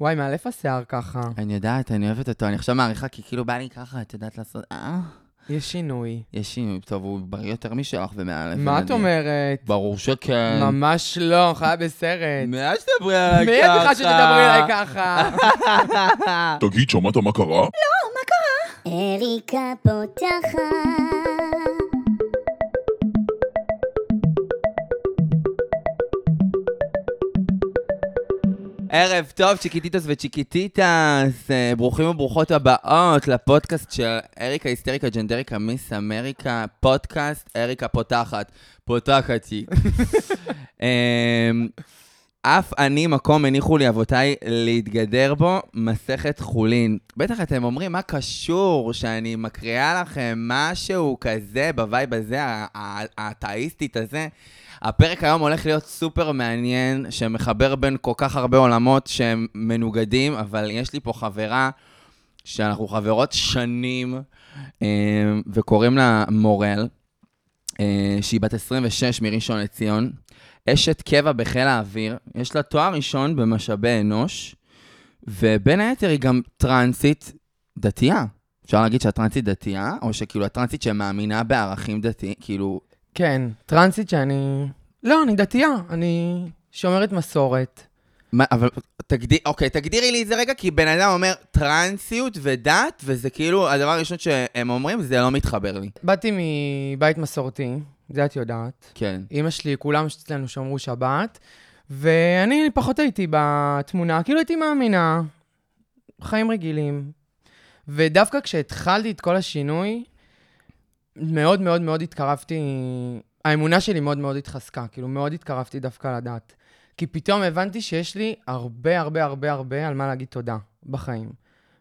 וואי, מאלף השיער ככה. אני יודעת, אני אוהבת אותו. אני עכשיו מעריכה, כי כאילו בא לי ככה, את יודעת לעשות... אה? יש שינוי. יש שינוי. טוב, הוא בריא יותר משלך ומאלף. מה את אומרת? ברור שכן. ממש לא, חיה בסרט. מה שתדברי עליי מי ככה? את בכלל שתדברי אליי ככה? תגיד, שמעת מה קרה? אריקה פותחת. ערב טוב, chiquititos ו chiquititas, אה, ברוכים וברוכות הבאות לפודקאסט של אריקה היסטריקה ג'נדריקה מיס אמריקה, פודקאסט אריקה פותחת, פותחת תיק. אמ, אף אני, מקום הניחו לי אבותיי להתגדר בו, מסכת חולין. בטח אתם אומרים, מה קשור שאני מקריאה לכם משהו כזה ב vibe הזה, האתאיסטית הזה? הפרק היום הולך להיות סופר מעניין, שמחבר בין כל כך הרבה עולמות שהם מנוגדים, אבל יש לי פה חברה שאנחנו חברות שנים, אה, וקוראים לה מורל, אה, שהיא בת 26 מראשון לציון, אשת קבע בחיל האוויר, יש לה תואר ראשון במשאבי אנוש, ובין היתר היא גם טרנסית דתייה. אפשר להגיד שהטרנסית דתייה, או שכאילו הטרנסית שמאמינה בערכים דתיים, כאילו, כן, טרנסית שאני... לא, אני דתייה, אני שומרת מסורת. מה, אבל תגדיר, אוקיי, תגדירי לי את זה רגע, כי בן אדם אומר טרנסיות ודת, וזה כאילו, הדבר הראשון שהם אומרים, זה לא מתחבר לי. באתי מבית מסורתי, זה את יודעת. כן. אימא שלי, כולם אצלנו שמרו שבת, ואני פחות הייתי בתמונה, כאילו הייתי מאמינה, חיים רגילים. ודווקא כשהתחלתי את כל השינוי, מאוד מאוד מאוד התקרבתי, האמונה שלי מאוד מאוד התחזקה, כאילו מאוד התקרבתי דווקא לדת. כי פתאום הבנתי שיש לי הרבה הרבה הרבה הרבה על מה להגיד תודה בחיים,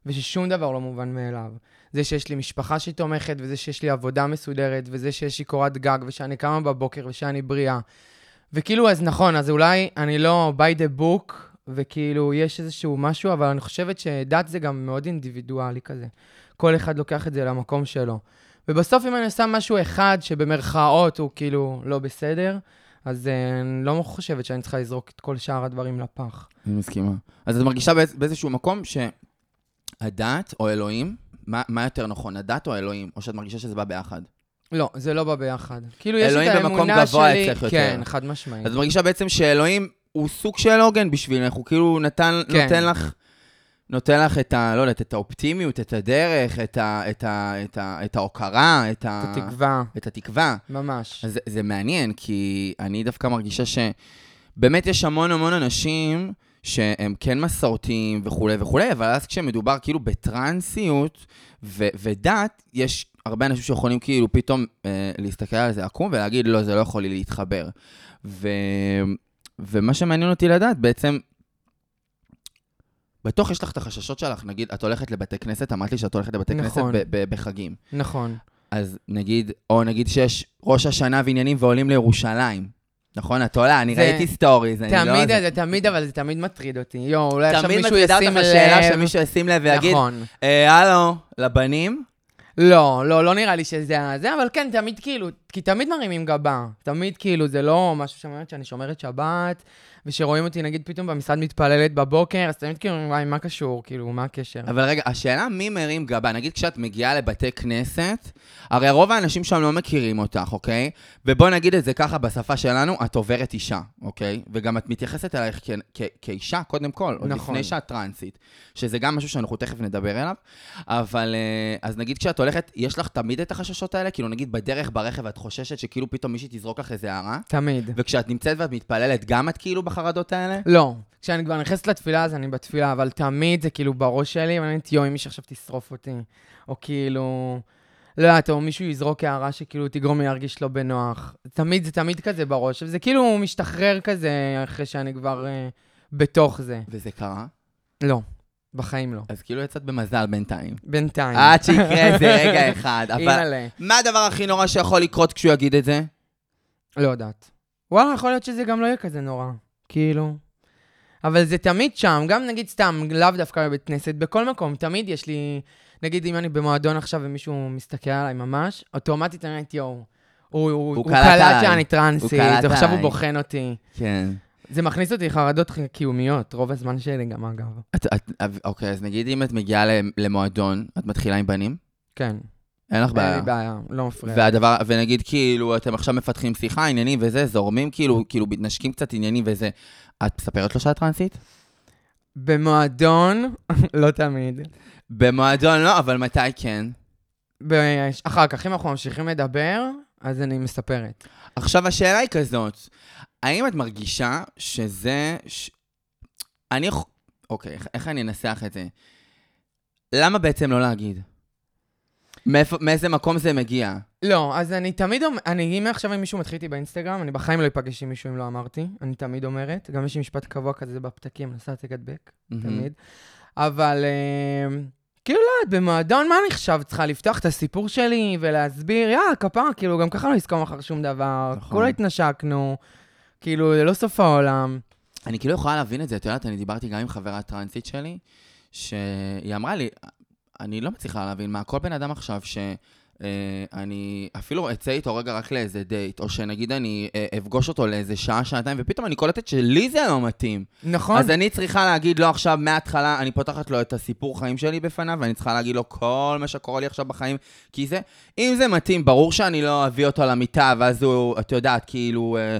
וששום דבר לא מובן מאליו. זה שיש לי משפחה שהיא תומכת, וזה שיש לי עבודה מסודרת, וזה שיש לי קורת גג, ושאני קמה בבוקר, ושאני בריאה. וכאילו, אז נכון, אז אולי אני לא by the book, וכאילו, יש איזשהו משהו, אבל אני חושבת שדת זה גם מאוד אינדיבידואלי כזה. כל אחד לוקח את זה למקום שלו. ובסוף, אם אני עושה משהו אחד שבמרכאות הוא כאילו לא בסדר, אז אה, אני לא חושבת שאני צריכה לזרוק את כל שאר הדברים לפח. אני מסכימה. אז את מרגישה באיז, באיזשהו מקום שהדת או אלוהים, מה, מה יותר נכון, הדת או אלוהים? או שאת מרגישה שזה בא ביחד? לא, זה לא בא ביחד. כאילו, יש אלוהים את במקום האמונה גבוה שלי... אצלך יותר. כן, חד משמעית. אז את מרגישה בעצם שאלוהים הוא סוג של עוגן בשבילך, הוא כאילו נתן, כן. נותן לך... נותן לך את ה... לא יודעת, את האופטימיות, את הדרך, את, ה, את, ה, את, ה, את ההוקרה, את, ה, את התקווה, את התקווה. ממש. אז זה, זה מעניין, כי אני דווקא מרגישה שבאמת יש המון המון אנשים שהם כן מסורתיים וכולי וכולי, אבל אז כשמדובר כאילו בטרנסיות ו- ודת, יש הרבה אנשים שיכולים כאילו פתאום אה, להסתכל על זה עקום ולהגיד, לא, זה לא יכול לי להתחבר. ו- ומה שמעניין אותי לדעת, בעצם, בטוח יש לך את החששות שלך, נגיד, את הולכת לבתי כנסת, אמרת לי שאת הולכת לבתי נכון. כנסת ב- ב- בחגים. נכון. אז נגיד, או נגיד שיש ראש השנה ועניינים ועולים לירושלים. נכון? את עולה, אני זה- ראיתי סטוריז, אני לא... תמיד, זה- תמיד, אבל זה תמיד מטריד אותי. יואו, אולי עכשיו תמיד מישהו מטרידה ישים אותך לב. השאלה שמישהו ישים לב ויגיד, נכון. "אה, הלו, לבנים? לא, לא, לא נראה לי שזה זה, אבל כן, תמיד כאילו, כי תמיד מרימים גבה. תמיד כאילו, זה לא משהו שאומרת שאני שומרת שבת, ושרואים אותי, נגיד, פתאום במשרד מתפללת בבוקר, אז תמיד כאילו, וואי, מה קשור? כאילו, מה הקשר? אבל רגע, השאלה מי מרים גבה, נגיד כשאת מגיעה לבתי כנסת, הרי רוב האנשים שם לא מכירים אותך, אוקיי? ובוא נגיד את זה ככה בשפה שלנו, את עוברת אישה, אוקיי? וגם את מתייחסת אלייך כ- כ- כאישה, קודם כל, עוד נכון. לפני שאת טרנסית, שזה גם משהו שאנחנו תכף נדבר אליו, אבל אה, אז נגיד כשאת הולכת, יש לך תמיד את החששות האלה? כאילו נגיד בדרך ברכב את חוששת שכאילו פתאום מישהי תזרוק לך איזה הערה? תמיד. וכשאת נמצאת ואת מתפללת, גם את כאילו בחרדות האלה? לא. כשאני כבר נכנסת לתפילה, אז אני בתפילה, אבל תמיד זה כאילו בראש שלי, ואני אומרת, יואו, אם מישהו עכשיו תשרוף אותי. או כאילו... לא יודעת, או מישהו יזרוק הערה שכאילו תגרום לי להרגיש לא בנוח. תמיד, זה תמיד כזה בראש. וזה כאילו משתחרר כזה אחרי שאני כבר אה, בתוך זה. וזה קרה? לא, בחיים לא. אז כאילו יצאת במזל בינתיים. בינתיים. עד שיקרה איזה רגע אחד. אבל. מה הדבר הכי נורא שיכול לקרות כשהוא יגיד את זה? לא יודעת. וואלה, יכול להיות שזה גם לא יהיה כזה נורא. כאילו... אבל זה תמיד שם, גם נגיד סתם, לאו דווקא בבית כנסת, בכל מקום, תמיד יש לי... נגיד אם אני במועדון עכשיו ומישהו מסתכל עליי ממש, אוטומטית אני אומרת, יואו, הוא, הוא, הוא קלט. שאני טרנסית, ועכשיו הוא. בוחן אותי. כן. זה מכניס אותי לחרדות קיומיות, רוב הזמן שלי גם, אגב. את, את, אוקיי, אז נגיד אם את מגיעה למועדון, את מתחילה עם בנים? כן, אין לך אין בעיה. לי בעיה, לא מפריע. והדבר, ונגיד כאילו, אתם עכשיו מפתחים שיחה, עניינים וזה, זורמים כאילו, כאילו מתנשקים קצת עניינים וזה. את מספרת לו שאת טרנסית? במועדון, לא תמיד. במועדון לא, אבל מתי כן? אחר כך, אם אנחנו ממשיכים לדבר, אז אני מספרת. עכשיו, השאלה היא כזאת, האם את מרגישה שזה... ש... אני... אוקיי, איך, אני אנסח את זה? למה בעצם לא להגיד? מאיפה, מאיזה מקום זה מגיע? לא, אז אני תמיד אומר, אני, אם עכשיו אם מישהו מתחיל איתי באינסטגרם, אני בחיים לא אפגש עם מישהו אם לא אמרתי, אני תמיד אומרת. גם יש לי משפט קבוע כזה בפתקים, עושה העתק הדבק, תמיד. אבל אה, כאילו, לא יודעת, במועדון, מה אני עכשיו צריכה לפתוח את הסיפור שלי ולהסביר, יאללה, כפרה, כאילו, גם ככה לא לסכום אחר שום דבר. נכון. כולה התנשקנו, כאילו, זה לא סוף העולם. אני כאילו יכולה להבין את זה, את יודעת, אני דיברתי גם עם חברה טרנסית שלי, שהיא אמרה לי, אני לא מצליחה להבין מה, כל בן אדם עכשיו ש... אה, אני אפילו אצא איתו רגע רק לאיזה דייט, או שנגיד אני אה, אפגוש אותו לאיזה שעה, שעתיים, ופתאום אני קולטת שלי זה לא מתאים. נכון. אז אני צריכה להגיד לו עכשיו מההתחלה, אני פותחת לו את הסיפור חיים שלי בפניו, ואני צריכה להגיד לו כל מה שקורה לי עכשיו בחיים, כי זה, אם זה מתאים, ברור שאני לא אביא אותו למיטה, ואז הוא, את יודעת, כאילו, ו-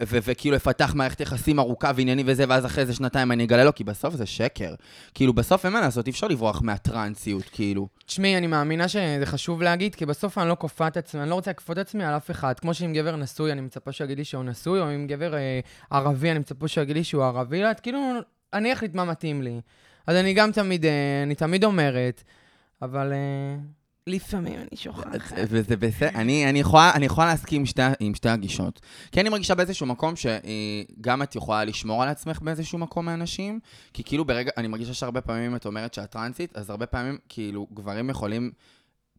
וכאילו אפתח מערכת יחסים ארוכה וענייני וזה, ואז אחרי איזה שנתיים אני אגלה לו, כי בסוף זה שקר. כאילו, בסוף אין מה לעשות, אי אפשר לברוח מהטרנסיות, כאילו. תשמעי, אני מאמינה שזה חשוב להגיד, כי בסוף אני לא כופה את עצמי, אני לא רוצה לכפות את עצמי על אף אחד. כמו שאם גבר נשוי, אני מצפה שיגיד לי שהוא נשוי, או אם גבר אה, ערבי, אני מצפה שיגיד לי שהוא ערבי. לא, את כאילו, אני אחליט מה מתאים לי. אז אני גם תמיד, אה, אני תמיד אומרת, אבל אה, לפעמים אני שוכחת. וזה בסדר, אני, אני, יכולה, אני יכולה להסכים שתי, עם שתי הגישות. כי אני מרגישה באיזשהו מקום שגם את יכולה לשמור על עצמך באיזשהו מקום מאנשים, כי כאילו ברגע, אני מרגישה שהרבה פעמים את אומרת שאת טרנסית, אז הרבה פעמים כאילו גברים יכולים,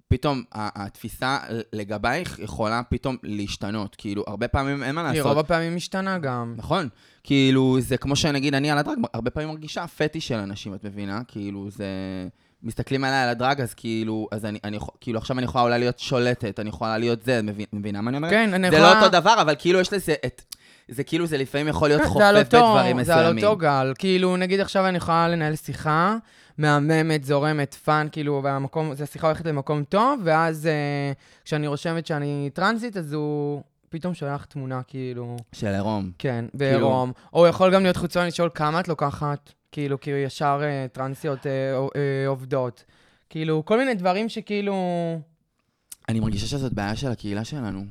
פתאום התפיסה לגבייך יכולה פתאום להשתנות. כאילו, הרבה פעמים אין מה היא לעשות. רוב הפעמים משתנה גם. נכון. כאילו, זה כמו שנגיד, אני על ה drag, הרבה פעמים מרגישה פטיש של אנשים, את מבינה? כאילו, זה... מסתכלים עליי על ה drag, אז כאילו, אז אני, אני כאילו, עכשיו אני יכולה אולי להיות שולטת, אני יכולה להיות זה, מבין, מבינה מה אני אומרת? כן, אני זה יכולה... לא אותו דבר, אבל כאילו יש לזה את... זה כאילו, זה לפעמים יכול להיות כן, חופף זה בדברים זה על מסוימים. אותו גל. כאילו, נגיד עכשיו אני יכולה לנהל שיחה מהממת, זורמת, fun, כאילו, והמקום, זו שיחה הולכת למקום טוב, ואז אה, כשאני רושמת שאני טרנסית, אז הוא פתאום שולח תמונה, כאילו, של עירום. כן, כאילו- בעירום. או יכול גם להיות חיצוני לשאול כמה את לוקחת, כאילו, כי ישר אה, טרנסיות אה, אה, עובדות. כאילו, כל מיני דברים שכאילו... אני מרגישה שזאת בעיה של הקהילה שלנו.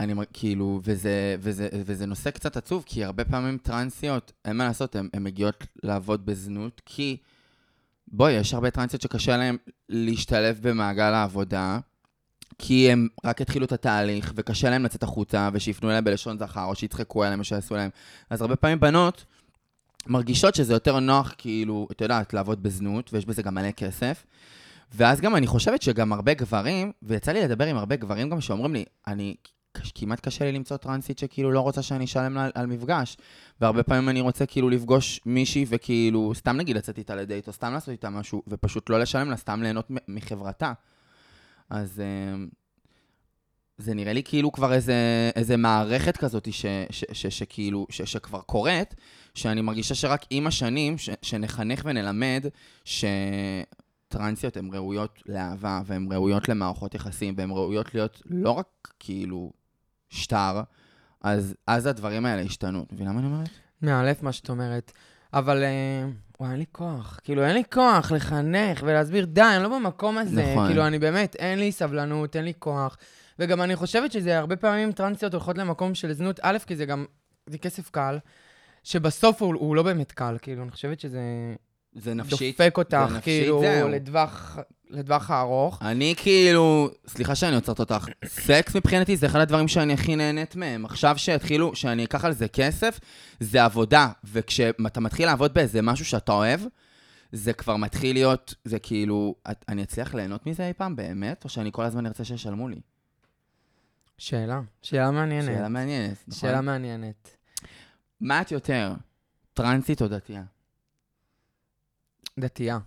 אני מר... כאילו, וזה, וזה, וזה נושא קצת עצוב, כי הרבה פעמים טרנסיות, אין מה לעשות, הן מגיעות לעבוד בזנות, כי בואי, יש הרבה טרנסיות שקשה להן להשתלב במעגל העבודה, כי הם רק התחילו את התהליך, וקשה להם לצאת החוצה, ושיפנו אליהם בלשון זכר, או שיצחקו עליהם, או שיעשו להם. אז הרבה פעמים בנות מרגישות שזה יותר נוח, כאילו, את יודעת, לעבוד בזנות, ויש בזה גם מלא כסף. ואז גם אני חושבת שגם הרבה גברים, ויצא לי לדבר עם הרבה גברים גם שאומרים לי, אני, כמעט קשה לי למצוא טרנסית שכאילו לא רוצה שאני אשלם על, על מפגש. והרבה פעמים אני רוצה כאילו לפגוש מישהי וכאילו, סתם נגיד לצאת איתה לדייט, או סתם לעשות איתה משהו, ופשוט לא לשלם לה, סתם ליהנות מחברתה. אז אה, זה נראה לי כאילו כבר איזה, איזה מערכת כזאת ש, ש, ש, שכאילו, ש, שכבר קורית, שאני מרגישה שרק עם השנים, ש, שנחנך ונלמד, ש... טרנסיות הן ראויות לאהבה, והן ראויות למערכות יחסים, והן ראויות להיות לא רק כאילו שטר, אז, אז הדברים האלה השתנו. את מבינה מה אני אומרת? מאלף מה שאת אומרת. אבל, אה, וואי, אין לי כוח. כאילו, אין לי כוח לחנך ולהסביר, די, אני לא במקום הזה. נכון. כאילו, אני באמת, אין לי סבלנות, אין לי כוח. וגם אני חושבת שזה הרבה פעמים טרנסיות הולכות למקום של זנות, א', כי זה גם, זה כסף קל, שבסוף הוא, הוא לא באמת קל, כאילו, אני חושבת שזה זה נפשית. דופק אותך, נפשית, כאילו, זהו. לטווח, לטווח הארוך. אני כאילו, סליחה שאני עוצרת אותך, סקס מבחינתי זה אחד הדברים שאני הכי נהנית מהם. עכשיו שהתחילו, שאני אקח על זה כסף, זה עבודה. וכשאתה מתחיל לעבוד באיזה משהו שאתה אוהב, זה כבר מתחיל להיות, זה כאילו, את, אני אצליח ליהנות מזה אי פעם באמת, או שאני כל הזמן ארצה שישלמו לי? שאלה, שאלה מעניינת. שאלה מעניינת, נכון? שאלה מעניינת. מה את יותר, טרנסית או דתייה? דתייה.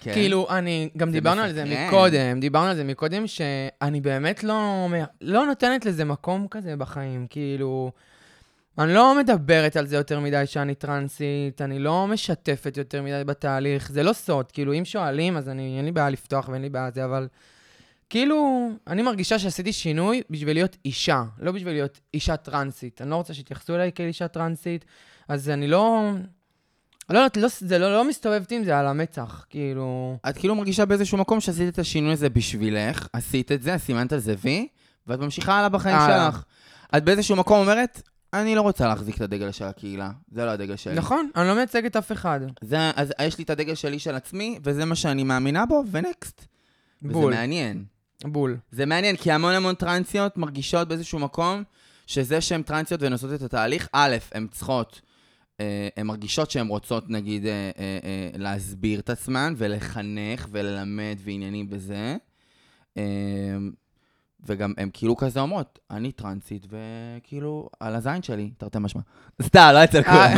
כן? כאילו, אני, גם דיברנו על זה. מקודם, דיברנו על זה מקודם, שאני באמת לא, לא נותנת לזה מקום כזה בחיים, כאילו, אני לא מדברת על זה יותר מדי שאני טרנסית, אני לא משתפת יותר מדי בתהליך, זה לא סוד, כאילו, אם שואלים, אז אני, אין לי בעיה לפתוח ואין לי בעיה זה, אבל כאילו, אני מרגישה שעשיתי שינוי בשביל להיות אישה, לא בשביל להיות אישה טרנסית. אני לא רוצה שיתייחסו אליי כאל אישה טרנסית, אז אני לא... לא יודעת, לא, זה לא, לא מסתובבת עם זה על המצח, כאילו... את כאילו מרגישה באיזשהו מקום שעשית את השינוי הזה בשבילך, עשית את זה, סימנת על זה וי, ואת ממשיכה הלאה בחיים הלאה. שלך. את באיזשהו מקום אומרת, אני לא רוצה להחזיק את הדגל של הקהילה, זה לא הדגל שלי. נכון, אני לא מייצגת אף אחד. זה, אז יש לי את הדגל שלי של עצמי, וזה מה שאני מאמינה בו, ונקסט. וזה בול, מעניין. בול. זה מעניין, כי המון המון טרנסיות מרגישות באיזשהו מקום שזה שהן טרנסיות ונוסעות את התהליך, א', הן צריכות, אה, הן מרגישות שהן רוצות, נגיד, אה, אה, אה, להסביר את עצמן ולחנך וללמד ועניינים וזה. אה, וגם הן כאילו כזה אומרות, אני טרנסית, וכאילו, על הזין שלי, תרתי משמע. סתם, לא אצל כולם.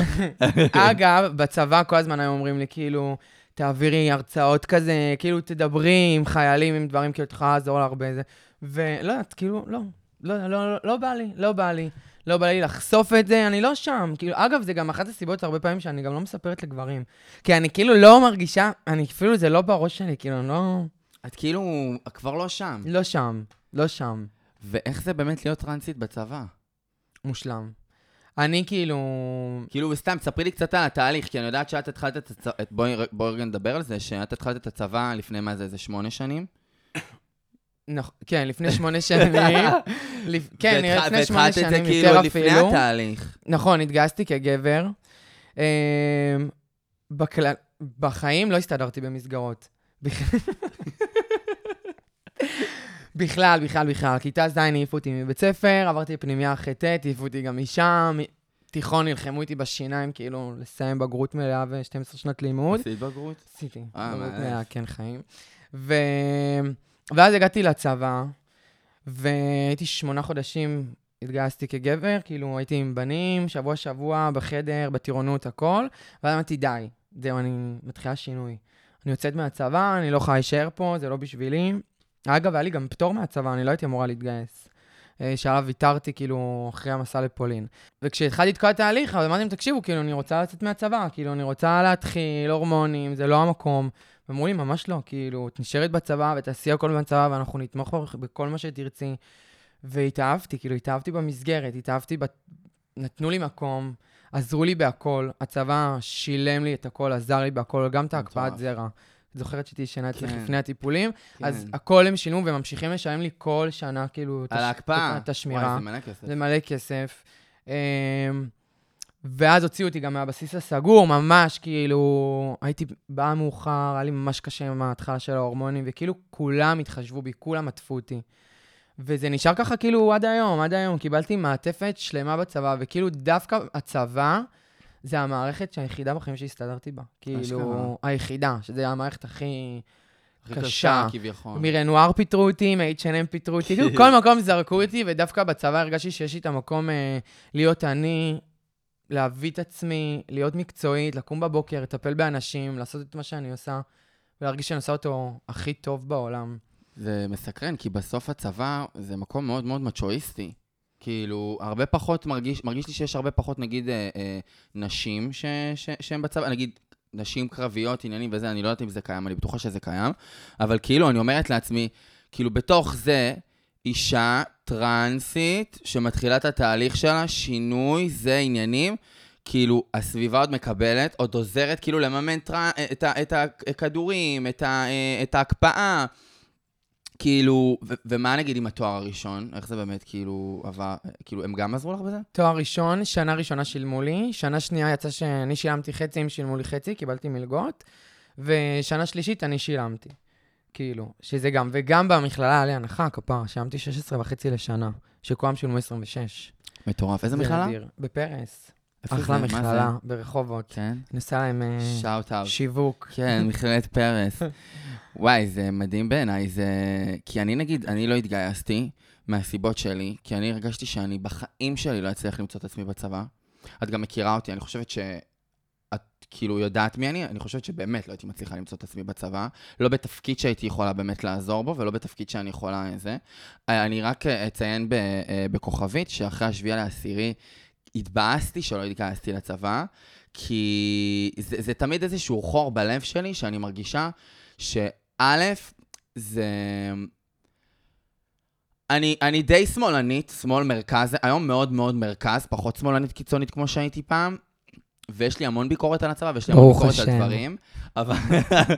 אגב, בצבא כל הזמן היו אומרים לי, כאילו, תעבירי הרצאות כזה, כאילו, תדברי עם חיילים, עם דברים, כאילו, את יכולה לעזור לה הרבה זה. ולא יודעת, כאילו, לא, לא, לא, לא, לא בא לי, לא בא לי. לא בא לי לחשוף את זה, אני לא שם. כאילו, אגב, זה גם אחת הסיבות הרבה פעמים שאני גם לא מספרת לגברים. כי אני כאילו לא מרגישה, אני אפילו, זה לא בראש שלי, כאילו, אני לא... את כאילו כבר לא שם. לא שם, לא שם. ואיך זה באמת להיות טרנסית בצבא? מושלם. אני כאילו... כאילו, סתם, ספרי לי קצת על התהליך, כי אני יודעת שאת התחלת את הצבא, בואי בואי רגע נדבר על זה, שאת התחלת את הצבא לפני, מה זה, איזה שמונה שנים? נכון, כן, לפני שמונה שנים. לפ- כן, נראה לפני שמונה והתחלת את זה שנים כאילו יותר עוד לפני אפילו. התהליך. נכון, התגייסתי כגבר. אמ, בכלל, בחיים לא הסתדרתי במסגרות. בכ- בכלל, בכלל, בכלל. כיתה ז' העיפו אותי מבית ספר, עברתי לפנימייה אחרי ט', העיפו אותי גם משם. תיכון נלחמו איתי בשיניים, כאילו, לסיים בגרות מלאה ו-12 שנת לימוד. עשית בגרות? עשיתי. אה, בגרות. מלאה, כן, חיים. ו... ואז הגעתי לצבא, והייתי שמונה חודשים, התגייסתי כגבר, כאילו הייתי עם בנים, שבוע-שבוע, בחדר, בטירונות, הכל, ואז אמרתי, די, זהו, אני מתחילה שינוי. אני יוצאת מהצבא, אני לא יכולה להישאר פה, זה לא בשבילי. אגב, היה לי גם פטור מהצבא, אני לא הייתי אמורה להתגייס. אה, שעליו ויתרתי, כאילו, אחרי המסע לפולין. וכשהתחלתי את כל התהליך, אז אמרתי להם, תקשיבו, כאילו, אני רוצה לצאת מהצבא, כאילו, אני רוצה להתחיל, הורמונים, זה לא המקום. ואמרו לי, ממש לא, כאילו, את נשארת בצבא ותעשי הכל בצבא, ואנחנו נתמוך בכל מה שתרצי. והתאהבתי, כאילו, התאהבתי במסגרת, התאהבתי, ב... נתנו לי מקום, עזרו לי בהכל. הצבא שילם לי את הכל, עזר לי בהכל, גם את ההקפאת. זרע. את זוכרת שהייתי ישנה אצלך כן. לפני הטיפולים? כן. אז הכל הם שינו וממשיכים לשלם לי כל שנה, כאילו, על ההקפאה. את השמירה. וואי, זה מלא כסף. זה מלא כסף. אמ, ואז הוציאו אותי גם מהבסיס הסגור, ממש, כאילו, הייתי באה מאוחר, היה לי ממש קשה עם ההתחלה של ההורמונים, וכאילו כולם התחשבו בי, כולם עטפו אותי. וזה נשאר ככה כאילו עד היום, עד היום. קיבלתי מעטפת שלמה בצבא, וכאילו דווקא הצבא, זה המערכת היחידה בחיים שהסתדרתי בה. כאילו, היחידה, שזה המערכת הכי... קשה, כביכול. מרנואר פיטרו אותי, מ-H&M פיטרו אותי, כאילו כל מקום זרקו אותי, ודווקא בצבא הרגשתי שיש לי את המקום אה, להיות אני, להביא את עצמי, להיות מקצועית, לקום בבוקר, לטפל באנשים, לעשות את מה שאני עושה, ולהרגיש שאני עושה אותו הכי טוב בעולם. זה מסקרן, כי בסוף הצבא זה מקום מאוד מאוד מצ'ואיסטי. כאילו, הרבה פחות מרגיש, מרגיש לי שיש הרבה פחות, נגיד, אה, אה, נשים ש, ש, שהן בצבא, נגיד, נשים קרביות, עניינים וזה, אני לא יודעת אם זה קיים, אני בטוחה שזה קיים, אבל כאילו, אני אומרת לעצמי, כאילו, בתוך זה, אישה טרנסית שמתחילה את התהליך שלה, שינוי, זה עניינים, כאילו, הסביבה עוד מקבלת, עוד עוזרת כאילו לממן טר... את, ה... את הכדורים, את, ה... את ההקפאה. כאילו, ו- ומה נגיד עם התואר הראשון? איך זה באמת, כאילו, עבר, כאילו, הם גם עזרו לך בזה? תואר ראשון, שנה ראשונה שילמו לי, שנה שנייה יצא שאני שילמתי חצי, הם שילמו לי חצי, קיבלתי מלגות, ושנה שלישית אני שילמתי. כאילו, שזה גם, וגם במכללה היה לי הנחה, כפר, שילמתי 16 וחצי לשנה, שכולם שילמו 26. מטורף. איזה זה מכללה? בפרס. אחלה זה? מכללה? ברחובות. כן. נסע להם אה, שאוט אאוט. שיווק. כן, מכללת פרס. וואי, זה מדהים בעיניי, זה... כי אני נגיד, אני לא התגייסתי מהסיבות שלי, כי אני הרגשתי שאני בחיים שלי לא אצליח למצוא את עצמי בצבא. את גם מכירה אותי, אני חושבת שאת כאילו יודעת מי אני, אני חושבת שבאמת לא הייתי מצליחה למצוא את עצמי בצבא. לא בתפקיד שהייתי יכולה באמת לעזור בו, ולא בתפקיד שאני יכולה זה. אני רק אה, אציין ב- אה, בכוכבית, שאחרי השביעי לעשירי, התבאסתי שלא התגייסתי לצבא, כי זה, זה תמיד איזשהו חור בלב שלי, שאני מרגישה שא', זה... אני, אני די שמאלנית, שמאל מרכז, היום מאוד מאוד מרכז, פחות שמאלנית קיצונית כמו שהייתי פעם, ויש לי המון ביקורת על הצבא, ויש לי המון ביקורת על השם. דברים, אבל,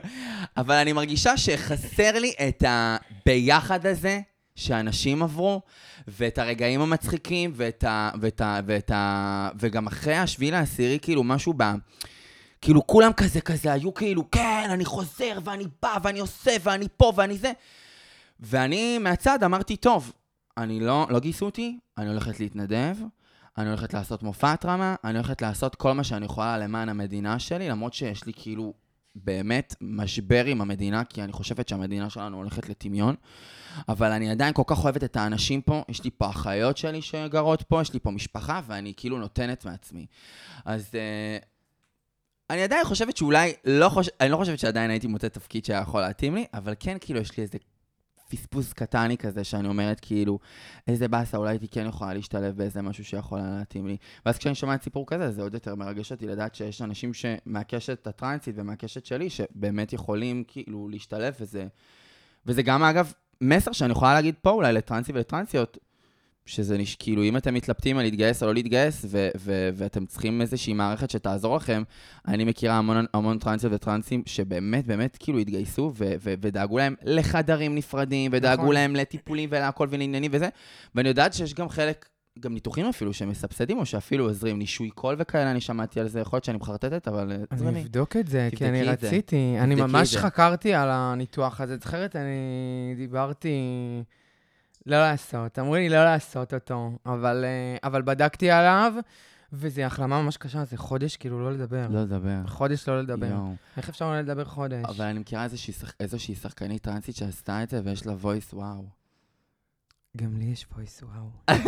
אבל אני מרגישה שחסר לי את הביחד הזה שאנשים עברו, ואת הרגעים המצחיקים, ואת ה... ואת ה... ואת ה... וגם אחרי השביעי לעשירי, כאילו, משהו ב... כאילו, כולם כזה כזה היו כאילו, כן, אני חוזר, ואני בא, ואני עושה, ואני פה, ואני זה. ואני מהצד אמרתי, טוב, אני לא, לא גייסו אותי, אני הולכת להתנדב, אני הולכת לעשות מופע רמה, אני הולכת לעשות כל מה שאני יכולה למען המדינה שלי, למרות שיש לי כאילו באמת משבר עם המדינה, כי אני חושבת שהמדינה שלנו הולכת לטמיון. אבל אני עדיין כל כך אוהבת את האנשים פה, יש לי פה אחיות שלי שגרות פה, יש לי פה משפחה, ואני כאילו נותנת מעצמי. אז uh, אני עדיין חושבת שאולי, לא חוש... אני לא חושבת שעדיין הייתי מוצא תפקיד שהיה יכול להתאים לי, אבל כן, כאילו, יש לי איזה פספוס קטני כזה, שאני אומרת, כאילו, איזה באסה, אולי הייתי כן יכולה להשתלב באיזה משהו שיכול היה להתאים לי. ואז כשאני שומעת סיפור כזה, זה עוד יותר מרגש אותי לדעת שיש אנשים. מהקשת הטרנסית ומהקשת שלי, שבאמת יכולים כאילו להשתלב, וזה... וזה גם, אגב, מסר שאני יכולה להגיד פה אולי לטרנסים ולטרנסיות, שזה נש... כאילו, אם אתם מתלבטים על להתגייס או לא להתגייס, ו- ו- ואתם צריכים איזושהי מערכת שתעזור לכם, אני מכירה המון, המון טרנסיות וטרנסים שבאמת, באמת, כאילו, התגייסו ו- ו- ודאגו להם לחדרים נפרדים, ודאגו נכון. להם לטיפולים ולהכל ולעניינים וזה, ואני יודעת שיש גם חלק, גם ניתוחים אפילו, שמסבסדים, או שאפילו עוזרים, נישוי קול וכאלה, אני שמעתי על זה, יכול להיות שאני מחרטטת, אבל אה, אני. אבדוק את זה, כי אני. רציתי. אני ממש. חקרתי על הניתוח הזה. את זוכרת, אני דיברתי לא לעשות. אמרו לי לא לעשות אותו, אבל, אה, אבל בדקתי עליו, וזו החלמה ממש קשה, זה חודש כאילו לא לדבר. לא לדבר. חודש לא לדבר. יואו. איך אפשר לא לדבר חודש? אבל אני מכירה איזושהי, שח... איזושהי שחקנית טרנסית שעשתה את זה, ויש לה voice, וואו. גם לי יש voice, וואו.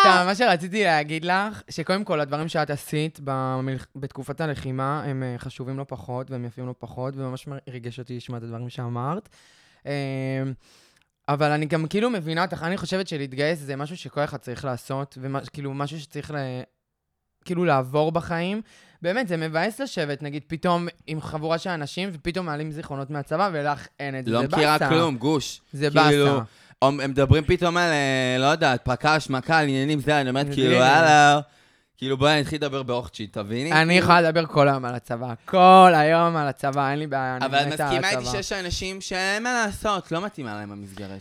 סתם, מה שרציתי להגיד לך, שקודם כל, הדברים שאת עשית במלח... בתקופת הלחימה, הם אה, חשובים לא פחות, והם יפים לא פחות, וממש ריגש אותי לשמוע את הדברים שאמרת. אה, אבל אני גם כאילו מבינה אותך, אני חושבת שלהתגייס זה משהו שכל אחד צריך לעשות, וכאילו משהו שצריך ל... כאילו לעבור בחיים. באמת, זה מבאס לשבת, נגיד, פתאום עם חבורה של אנשים, ופתאום מעלים זיכרונות מהצבא, ולך אין את זה. לא זה מכירה. כלום, גוש. זה כאילו, באסה. הם הם מדברים פתאום על, אה, לא יודעת, פק"ש, מק"ל, עניינים זה, אני אומרת, כאילו, בדיוק. כאילו, בואי נתחיל לדבר באוכצ'יט, תביני? אני? יכולה לדבר כל היום על הצבא. כל היום על הצבא, אין לי בעיה, אני אבל את מתה על מסכימה איתי הצבא. שיש אנשים שאין מה לעשות, לא מתאימה להם המסגרת.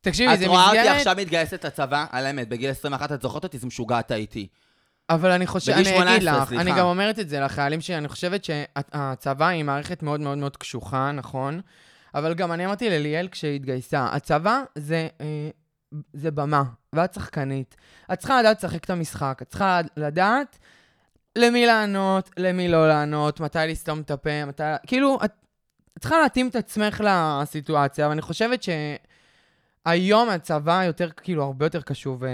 תקשיבי, את זה רואה אותי מסגרת, עכשיו מתגייסת לצבא, על האמת, בגיל 21, את זוכרת אותי, זה משוגעת הייתי. אבל אני חושבת, בגיל אני אגיד 18, לך, סליחה. אני גם אומרת את זה לחיילים שאני חושבת שהצבא היא מערכת מאוד מאוד מאוד קשוחה, נכון? אבל גם אני אמרתי לליאל כשהתגייסה, הצבא זה, אה, זה במה, ואת שחקנית. את צריכה לדעת לשחק את המשחק, את צריכה לדעת למי לענות, למי לא לענות, מתי לסתום את הפה, מתי... כאילו, את, את צריכה להתאים את עצמך לסיטואציה, ואני חושבת שהיום הצבא יותר, כאילו, הרבה יותר קשוב אה,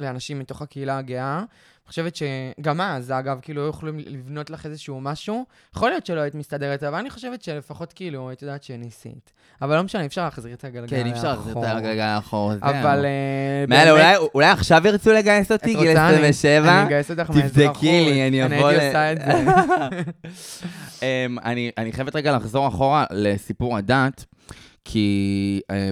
לאנשים מתוך הקהילה הגאה. חושבת שגם אז, אגב, כאילו, היו יכולים לבנות לך איזשהו משהו. יכול להיות שלא היית מסתדרת, אבל אני חושבת שלפחות, כאילו, את יודעת שניסית. אבל לא משנה, אפשר להחזיר את הגלגל כן, אי אפשר להחזיר את הגלגל לאחור. אבל אה, מילא, אולי- אולי עכשיו ירצו לגייס אותי, גיל רוצה? אני- 27? אני אגייס אותך מאזרחות. תבדקי לי, אני אבוא ל... אני הייתי עושה את זה. אמ, אני, אני חייבת רגע לחזור אחורה לסיפור הדת, כי אה,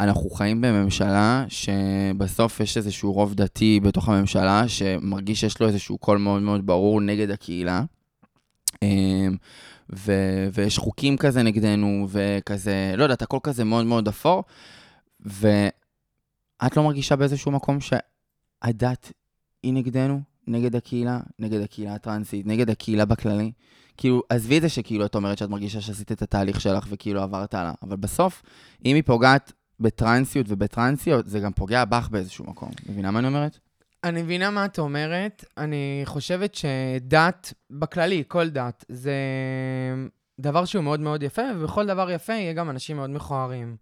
אנחנו חיים בממשלה שבסוף יש איזשהו רוב דתי בתוך הממשלה, שמרגיש שיש לו איזשהו קול מאוד מאוד ברור נגד הקהילה. אמ, ו- ויש חוקים כזה נגדנו, וכזה, לא יודעת, הכל כזה מאוד מאוד אפור, ואת לא מרגישה באיזשהו מקום שהדת היא נגדנו? נגד הקהילה, נגד הקהילה הטרנסית, נגד הקהילה בכללי. כאילו, עזבי את זה שכאילו את אומרת שאת מרגישה שעשית את התהליך שלך וכאילו עברת הלאה, אבל בסוף, אם היא פוגעת בטרנסיות ובטרנסיות, זה גם פוגע בך באיזשהו מקום. מבינה מה אני אומרת? אני מבינה מה את אומרת. אני חושבת שדת, בכללי, כל דת, זה דבר שהוא מאוד מאוד יפה, ובכל דבר יפה יהיה גם אנשים מאוד מכוערים.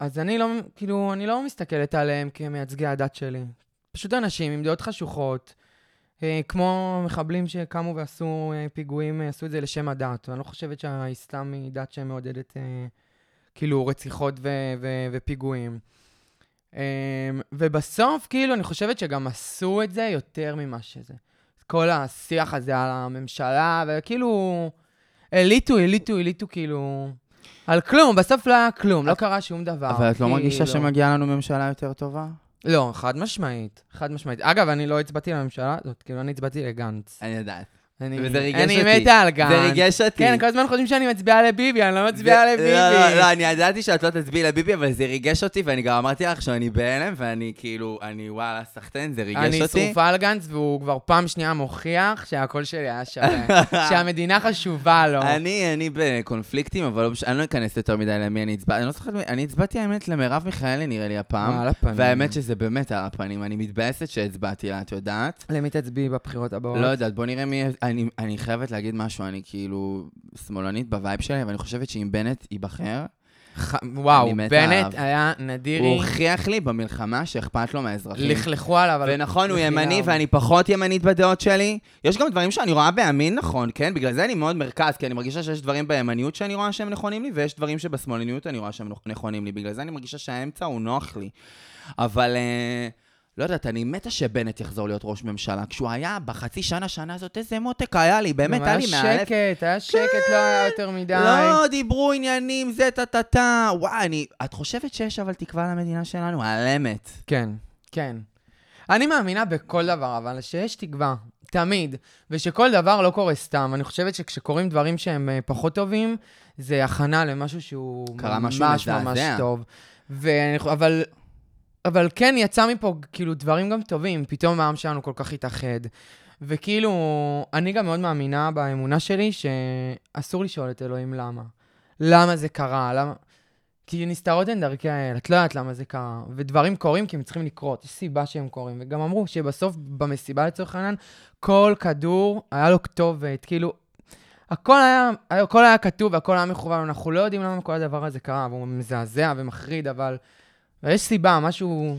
אז אני לא, כאילו, אני לא מסתכלת עליהם כמייצגי הדת שלי. פשוט אנשים עם דעות חשוכות, אה, כמו מחבלים שקמו ועשו אה, פיגועים, אה, עשו את זה לשם הדת. ואני לא חושבת שהאסלאם היא דת שמעודדת, כאילו, רציחות ו- ו- ופיגועים. אמ, ובסוף, כאילו, אני חושבת שגם עשו את זה יותר ממה שזה. כל השיח הזה על הממשלה, וכאילו, הליטו, הליטו, הליטו, כאילו, על כלום, בסוף לא היה כלום, לא קרה שום דבר. אבל את לא מרגישה כאילו. שמגיעה לנו ממשלה יותר טובה? לא, חד משמעית, חד משמעית. אגב, אני לא הצבעתי לממשלה הזאת, כאילו, אני הצבעתי לגנץ. אני יודעת. אני, וזה ריגש אני אותי. מתה על גנץ. זה ריגש אותי. כן, כל הזמן חושבים שאני מצביעה לביבי, אני לא מצביעה זה- לביבי. לא, לא, לא, אני ידעתי שאת לא תצביעי לביבי, אבל זה ריגש אותי, ואני גם אמרתי לך שאני בהלם, ואני כאילו, אני וואלה, סחטיין, זה ריגש אני אותי. שרופה על גנץ, והוא כבר פעם שנייה מוכיח שהקול שלי היה שווה. שהמדינה חשובה לו. אני, אני בקונפליקטים, אבל לא אני לא אכנס יותר מדי למי אני הצבעתי. אני לא זוכרת, אני הצבעתי האמת למרב מיכאלי נראה לי הפעם. על הפנים. והאמת שזה באמת על הפנים, אני מתבאסת שהצבעתי לה, את יודעת? למי תצביעי בבחירות הבאות? לא יודעת, בוא נראה מי... אני, אני חייבת להגיד משהו, אני כאילו שמאלנית ב vibe שלי, ואני חושבת שאם בנט ייבחר, ח- וואו, בנט עליו. היה הוא נדירי. הוכיח לי במלחמה שאכפת לו מהאזרחים. לכלכו עליו. על ונכון, הוא. ימני ואני פחות ימנית בדעות שלי. יש גם דברים שאני רואה בימין נכון, כן? בגלל זה אני מאוד מרכז, כי אני מרגישה שיש דברים בימניות שאני רואה שהם נכונים לי, ויש דברים שבשמאלניות אני רואה שהם נכונים לי. בגלל זה אני מרגישה שהאמצע הוא נוח לי. אבל... אה, לא יודעת, אני מתה שבנט יחזור להיות ראש ממשלה. כשהוא היה בחצי שנה, שנה הזאת, איזה מותק היה לי, באמת, היה לי היה מהלב. שקט, היה שקט, לא היה יותר מדי. לא, דיברו עניינים, זה טה-טה-טה. וואי, אני... את חושבת שיש אבל תקווה למדינה שלנו? על אמת. כן, כן. אני מאמינה בכל דבר, אבל שיש תקווה, תמיד, ושכל דבר לא קורה סתם. אני חושבת שכשקורים דברים שהם אה, פחות טובים, זה הכנה למשהו שהוא קרה משהו ממש ממש מזעזע. טוב. ואני, אבל, אבל כן, יצא מפה כאילו דברים גם טובים, פתאום העם שלנו כל כך התאחד. וכאילו, אני גם מאוד מאמינה באמונה שלי שאסור לשאול את אלוהים למה. למה זה קרה? למה... כי נסתרות הן דרכי האל, את לא יודעת למה זה קרה. ודברים קורים כי הם צריכים לקרות, יש סיבה שהם קורים. וגם אמרו שבסוף, במסיבה לצורך העניין, כל כדור היה לו כתובת, כאילו, הכל היה, הכל היה כתוב והכל היה מכוון, אנחנו לא יודעים למה כל הדבר הזה קרה, והוא מזעזע ומחריד, אבל... יש סיבה, משהו...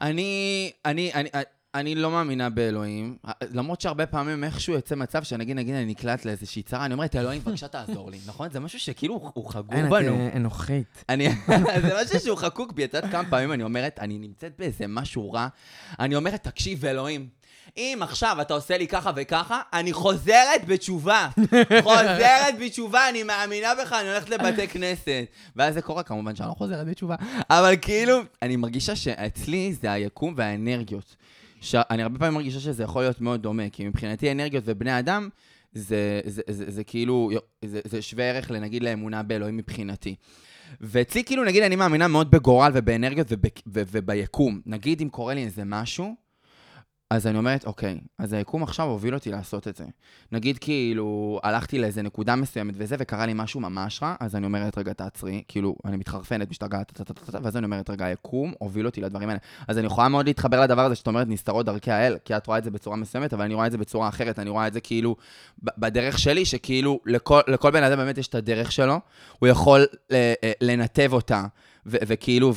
אני, אני, אני, אני לא מאמינה באלוהים, למרות שהרבה פעמים איכשהו יוצא מצב שנגיד, נגיד אני נקלט לאיזושהי צרה, אני אומרת, אלוהים, בבקשה תעזור לי, נכון? זה משהו שכאילו הוא- הוא חגור אין, את בנו. אה, אנוכית. זה משהו שהוא חקוק בי, את יודעת כמה פעמים אני אומרת, אני נמצאת באיזה משהו רע, אני אומרת, תקשיב, אלוהים, אם עכשיו אתה עושה לי ככה וככה, אני חוזרת בתשובה. חוזרת בתשובה, אני מאמינה בך, אני הולכת לבתי כנסת. ואז זה קורה, כמובן שאני לא חוזרת בתשובה. אבל כאילו, אני מרגישה שאצלי זה היקום והאנרגיות. שאני הרבה פעמים מרגישה שזה יכול להיות מאוד דומה, כי מבחינתי אנרגיות ובני אדם, זה, זה, זה, זה, זה כאילו, זה, זה שווה ערך לנגיד לאמונה באלוהים מבחינתי. ואצלי כאילו, נגיד, אני מאמינה מאוד בגורל ובאנרגיות וב, ו, וביקום. נגיד, אם קורה לי איזה משהו, אז אני אומרת, אוקיי, אז היקום עכשיו הוביל אותי לעשות את זה. נגיד, כאילו, הלכתי לאיזה נקודה מסוימת וזה, וקרה לי משהו ממש רע, אז אני אומרת, רגע, תעצרי, כאילו, אני מתחרפנת, משתגעת, ואז אני אומרת, רגע, היקום הוביל אותי לדברים האלה. אז אני יכולה מאוד להתחבר לדבר הזה שאת אומרת, נסתרות דרכי האל, כי את רואה את זה בצורה מסוימת, אבל אני רואה את זה בצורה אחרת, אני רואה את זה כאילו, בדרך שלי, שכאילו, לכל, לכל בן אדם באמת יש את הדרך שלו, הוא יכול אה, אה, לנתב אותה. וכאילו,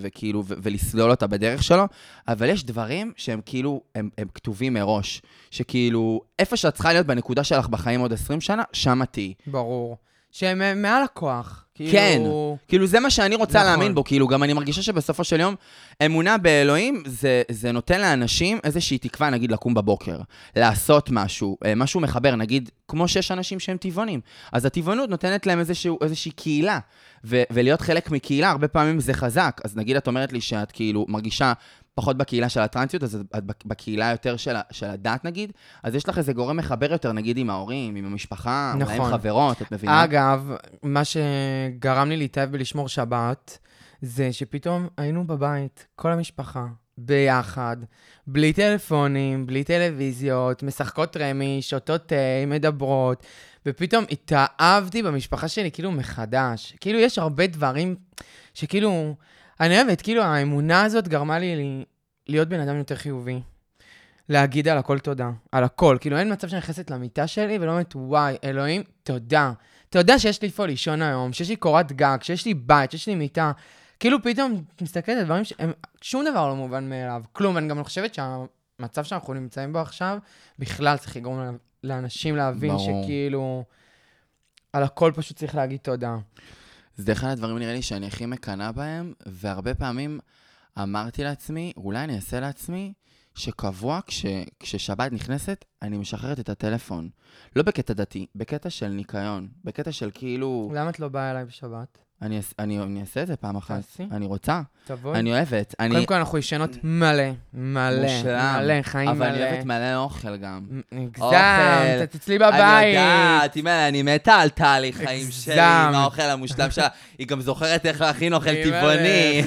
וכאילו, ולסלול אותה בדרך שלו, אבל יש דברים שהם כאילו, הם, הם כתובים מראש, שכאילו, איפה שאת צריכה להיות בנקודה שלך בחיים עוד 20 שנה, שם תהיי. ברור. שהם אה, מעל הכוח. כאילו... כן. כאילו, זה מה שאני רוצה נכון. להאמין בו, כאילו, גם אני מרגישה שבסופו של יום, אמונה באלוהים, זה, זה נותן לאנשים איזושהי תקווה, נגיד, לקום בבוקר, לעשות משהו, אה, משהו מחבר, נגיד, כמו שיש אנשים שהם טבעונים. אז הטבעונות נותנת להם איזשהו, איזושהי קהילה, ו- ולהיות חלק מקהילה, הרבה פעמים זה חזק. אז נגיד, את אומרת לי שאת כאילו מרגישה פחות בקהילה של הטרנסיות, אז את בק- בקהילה יותר של, של הדת, נגיד, אז יש לך איזה גורם מחבר יותר, נגיד, עם ההורים, עם המשפחה, אולי עם נכון. חברות, את מבינה? אגב, מה שגרם לי להתאהב בלשמור שבת, זה שפתאום היינו בבית, כל המשפחה, ביחד, בלי טלפונים, בלי טלוויזיות, משחקות רמי, שותות תה, מדברות, ופתאום התאהבתי במשפחה שלי כאילו מחדש. כאילו, יש הרבה דברים שכאילו, אני אוהבת, כאילו, האמונה הזאת גרמה לי להיות בן אדם יותר חיובי. להגיד על הכל תודה, על הכל. כאילו, אין מצב שאני נכנסת למיטה שלי ולא אומרת, וואי, אלוהים, תודה. תודה שיש לי איפה לישון היום, שיש לי קורת גג, שיש לי בית, שיש לי מיטה. כאילו, פתאום מסתכלת על דברים שהם, שום דבר לא מובן מאליו. כלום, אני גם חושבת שהמצב שאנחנו נמצאים בו עכשיו, בכלל צריך לגרום לאנשים להבין ברור. שכאילו, על הכל פשוט צריך להגיד תודה. זה אחד הדברים, נראה לי, שאני הכי מקנאה בהם, והרבה פעמים אמרתי לעצמי, אולי אני אעשה לעצמי, שקבוע, כש, כששבת נכנסת, אני משחררת את הטלפון. לא בקטע דתי, בקטע של ניקיון. בקטע של כאילו... למה את לא באה אליי בשבת? אני, אני, אני אעשה את זה פעם אחת. תעשי. אני רוצה. תבואי. אני אוהבת. אני... קודם כל אנחנו ישנות מלא, מלא, מושלם. מלא, חיים מלא. אבל אני אוהבת מלא אוכל גם. אוכל. את אצלי בבית. אני יודעת, אימא'לה, אני מתה על טלי, חיים שלי, עם. האוכל המושלם שלה. היא גם זוכרת איך להכין אוכל טבעוני.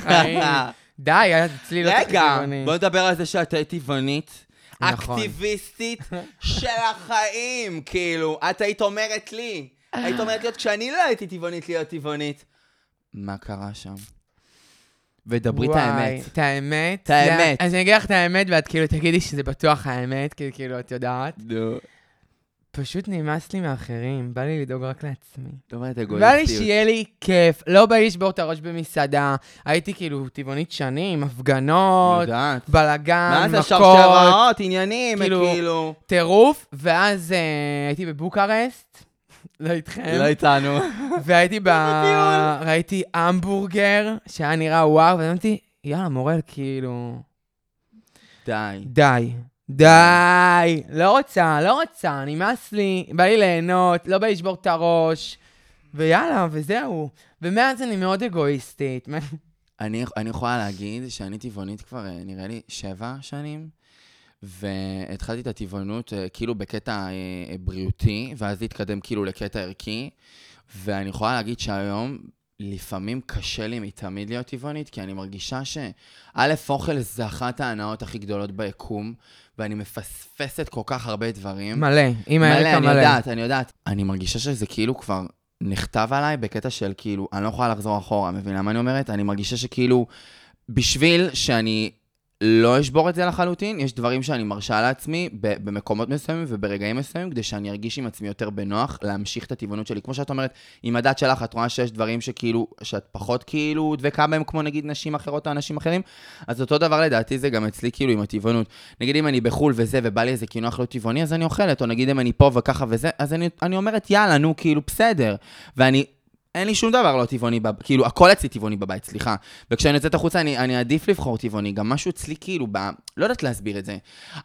די, אצלי לא רגע, טבעוני. בוא נדבר על זה שאת היית טבעונית. נכון. אקטיביסטית של החיים, כאילו. את היית אומרת לי, היית אומרת לי עוד כשאני לא הייתי טבעונית להיות טבעונית. מה קרה שם? ודברי את האמת. את האמת. את האמת. אז אני אגיד לך את האמת, ואת כאילו תגידי שזה בטוח האמת, כי כאילו, את יודעת. נו. פשוט נמאס לי מאחרים, בא לי לדאוג רק לעצמי. את אומרת בא לי. שיהיה לי כיף, לא בא לי לשבור את הראש במסעדה. הייתי כאילו טבעונית שנים, הפגנות. בלאגן, מה זה מכות, שרשראות, עניינים, כאילו- כאילו... טירוף, ואז אה, הייתי בבוקרשט, לא איתכם, לא איתנו. והייתי ב... ראיתי המבורגר, שהיה נראה וואו, ואמרתי, יאללה, מורל, כאילו, די. די, די, לא רוצה, לא רוצה, נמאס לי, בא לי ליהנות, לא בא לי לשבור את הראש, ויאללה, וזהו. ומאז אני מאוד אגואיסטית. אני, אני יכולה להגיד שאני טבעונית כבר, אה, נראה לי, שבע שנים, והתחלתי את הטבעונות אה, כאילו בקטע אה, אה, בריאותי, ואז להתקדם כאילו לקטע ערכי, ואני יכולה להגיד שהיום, לפעמים קשה לי מתמיד להיות טבעונית, כי אני מרגישה שא', אוכל זה אחת ההנאות הכי גדולות ביקום, ואני מפספסת כל כך הרבה דברים. מלא, עם האריקה אני מלא. יודעת, אני יודעת. אני מרגישה שזה כאילו כבר נכתב עליי בקטע של כאילו, אני לא יכולה לחזור אחורה, מבינה מה אני אומרת? אני מרגישה שכאילו, בשביל שאני לא אשבור את זה לחלוטין, יש דברים שאני מרשה לעצמי במקומות מסוימים וברגעים מסוימים, כדי שאני ארגיש עם עצמי יותר בנוח, להמשיך את הטבעונות שלי. כמו שאת אומרת, עם הדת שלך, את רואה שיש דברים שכאילו, שאת פחות כאילו דבקה בהם, כמו נגיד נשים אחרות או אנשים אחרים, אז אותו דבר לדעתי זה גם אצלי כאילו עם הטבעונות. נגיד אם אני בחו"ל וזה, ובא לי איזה קינוח לא טבעוני, אז אני אוכלת, או נגיד אם אני פה וככה וזה, אז אני, אני אומרת, יאללה, נו, כאילו, בסדר. ואני, אין לי שום דבר לא טבעוני, בב... כאילו, הכל אצלי טבעוני בבית, סליחה. וכשאני יוצאת החוצה, אני, אני עדיף לבחור טבעוני, גם משהו אצלי כאילו, ב... לא יודעת להסביר את זה,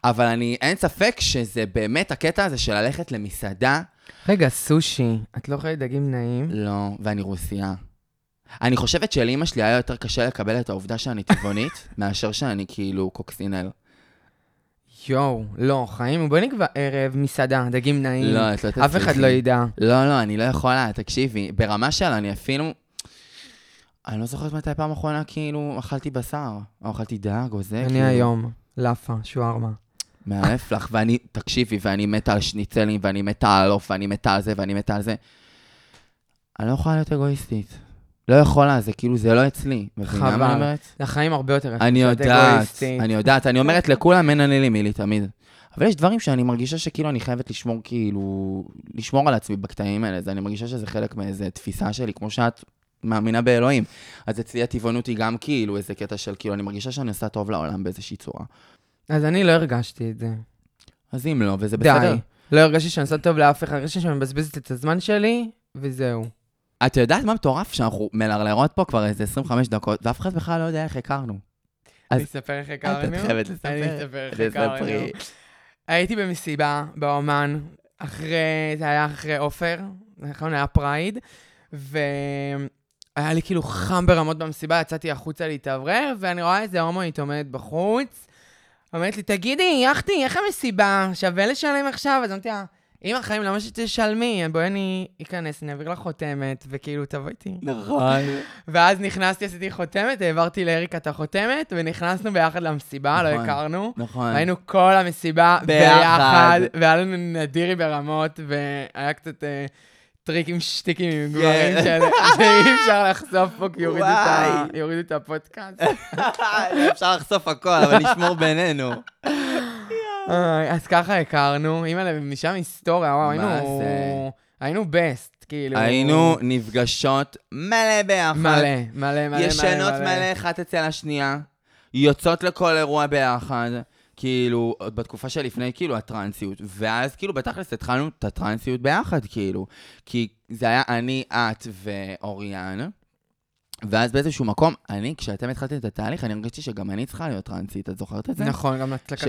אבל אני, אין ספק שזה באמת הקטע הזה של ללכת למסעדה, רגע, סושי, את לא אוכלת דגים נעים? לא, ואני רוסייה. אני חושבת שלאמא שלי היה יותר קשה לקבל את העובדה שאני טבעונית, מאשר שאני כאילו קוקסינל. יואו, לא, חיים, בואי נקבע ערב, מסעדה, דגים נעים. לא, את לא אף אחד תצליחי. לא ידע. לא, לא, אני לא יכולה, תקשיבי, ברמה של אני אפילו... אני לא זוכרת מתי פעם אחרונה כאילו אכלתי בשר, או אכלתי דג או זה, אני כאילו... היום, לאפה, שווארמה. מאלף לך, ואני, תקשיבי, ואני מתה על שניצלים, ואני מתה על עוף, ואני מתה על זה, ואני מתה על זה. אני לא יכולה להיות אגואיסטית. לא יכולה, זה כאילו, זה לא אצלי. חבל. החיים הרבה יותר. אני יודעת. אני יודעת, אני אומרת לכולם, אין אני לי מי לי תמיד. אבל יש דברים שאני מרגישה שכאילו אני חייבת לשמור, כאילו, לשמור על עצמי בקטעים האלה, אז אני מרגישה שזה חלק מאיזה תפיסה שלי, כמו שאת מאמינה באלוהים. אז אצלי הטבעונות היא גם כאילו איזה קטע של כאילו, אני מרגישה שאני עושה טוב לעולם באיזושהי צורה. אז אני לא הרגשתי את זה. אז אם לא, וזה די. בסדר. לא הרגשתי שאני עושה טוב לאף אחד, הרגשתי שאני מבזבזת את הזמן שלי, וזהו. את יודעת מה מטורף? שאנחנו מלרלרות פה כבר איזה 25 דקות, ואף אחד בכלל לא יודע איך הכרנו. אני אספר איך הכרנו? את חייבת לספר. אני אספר איך. הכרנו. הייתי במסיבה באומן, אחרי, זה היה אחרי עופר, נכון, היה פרייד, והיה לי כאילו חם ברמות במסיבה, יצאתי החוצה להתאוורר, ואני רואה איזה הומואית עומדת בחוץ, אומרת לי, תגידי, יא אחתי, איך המסיבה? שווה לשלם עכשיו? אז אמרתי לה, אמא חיים, למה שתשלמי? בואי אני אכנס, אני אעביר לך חותמת, וכאילו, תבואי איתי. נכון. ואז נכנסתי, עשיתי חותמת, העברתי לאריקה את החותמת, ונכנסנו ביחד למסיבה, לא נכון. הכרנו. נכון. היינו כל המסיבה ביחד. והיה לנו נדירי ברמות, והיה קצת אה, טריקים שטיקים עם גברים שאי אפשר לחשוף פה, כי יורידו את. יורידו הפודקאסט. אפשר לחשוף הכל, אבל נשמור בינינו. אז ככה הכרנו, אימא'לה, משם היסטוריה, וואו, היינו... היינו בסט, כאילו... היינו נפגשות מלא ביחד. מלא, מלא, מלא, מלא. ישנות מלא אחת אצל השנייה, יוצאות לכל אירוע ביחד, כאילו, עוד בתקופה שלפני, כאילו, הטרנסיות. ואז, כאילו, בתכלס התחלנו את הטרנסיות ביחד, כאילו. כי זה היה אני, את ואוריאן. ואז באיזשהו מקום, אני, כשאתם התחלתם את התהליך, אני הרגשתי שגם אני צריכה להיות טרנסית, את זוכרת את זה? נכון, גם את לקחת.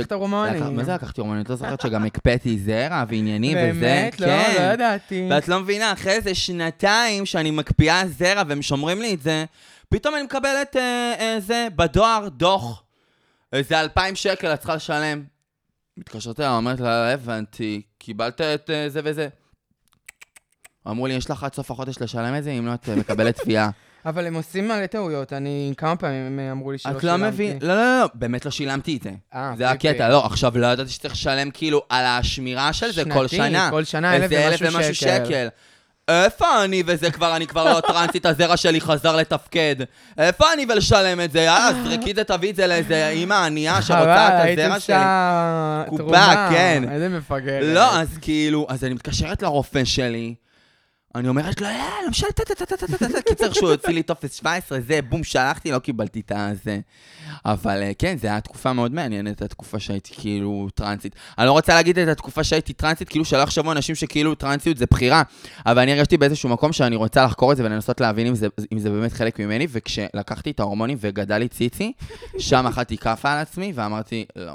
לקח- מה זה לקחתי הורמונים? את לא זוכרת שגם הקפאתי זרע ועניינים וזה? באמת? לא, כן. לא ידעתי. ואת לא מבינה, אחרי איזה שנתיים שאני מקפיאה זרע והם שומרים לי את זה, פתאום אני מקבלת אה, אה, זה בדואר דוח. איזה אלפיים שקל את צריכה לשלם. מתקשרת אליה, אומרת לה, "לא הבנתי, קיבלת את אה, זה וזה. אמרו לי, יש לך עד סוף החודש לשלם את זה, אם לא, את אה, מקבלת תביעה. אבל הם עושים מלא טעויות, אני כמה פעמים הם אמרו לי שלא את שילמתי. לא מבין, לא, לא, לא, באמת לא שילמתי את זה. אה, זה פיפי. הקטע, לא, עכשיו לא ידעתי שצריך לשלם כאילו על השמירה של זה כל שנתי, שנה. כל שנה אלף איזה ומשהו ומשהו שקל. איפה אני וזה כבר, אני כבר לא טרנסית, הזרע שלי חזר לתפקד. איפה אני ולשלם את זה? יאללה, זרקי את זה, תביא את זה לאיזה אימא ענייה שרוצה את הזרע שלי. עושה קופה, תרומה. כן. איזה מפגרת. לא, אז כאילו, אז אני מתקשרת לרופא שלי, אני אומרת לו, יאללה, לא משנה, טה-טה-טה-טה-טה-טה, קיצר שהוא יוציא לי טופס 17, זה, בום, שלחתי, לא קיבלתי את הזה. אבל אה, כן, זו הייתה תקופה מאוד מעניינת, התקופה שהייתי כאילו טרנסית. אני לא רוצה להגיד את התקופה שהייתי טרנסית, כאילו שלא יחשבו אנשים שכאילו טרנסיות זה בחירה, אבל אני הרגשתי באיזשהו מקום שאני רוצה לחקור את זה ולנסות להבין אם זה, אם זה באמת חלק ממני, וכשלקחתי את ההורמונים וגדל לי ציצי, שם אכלתי כאפה על עצמי ואמרתי, לא,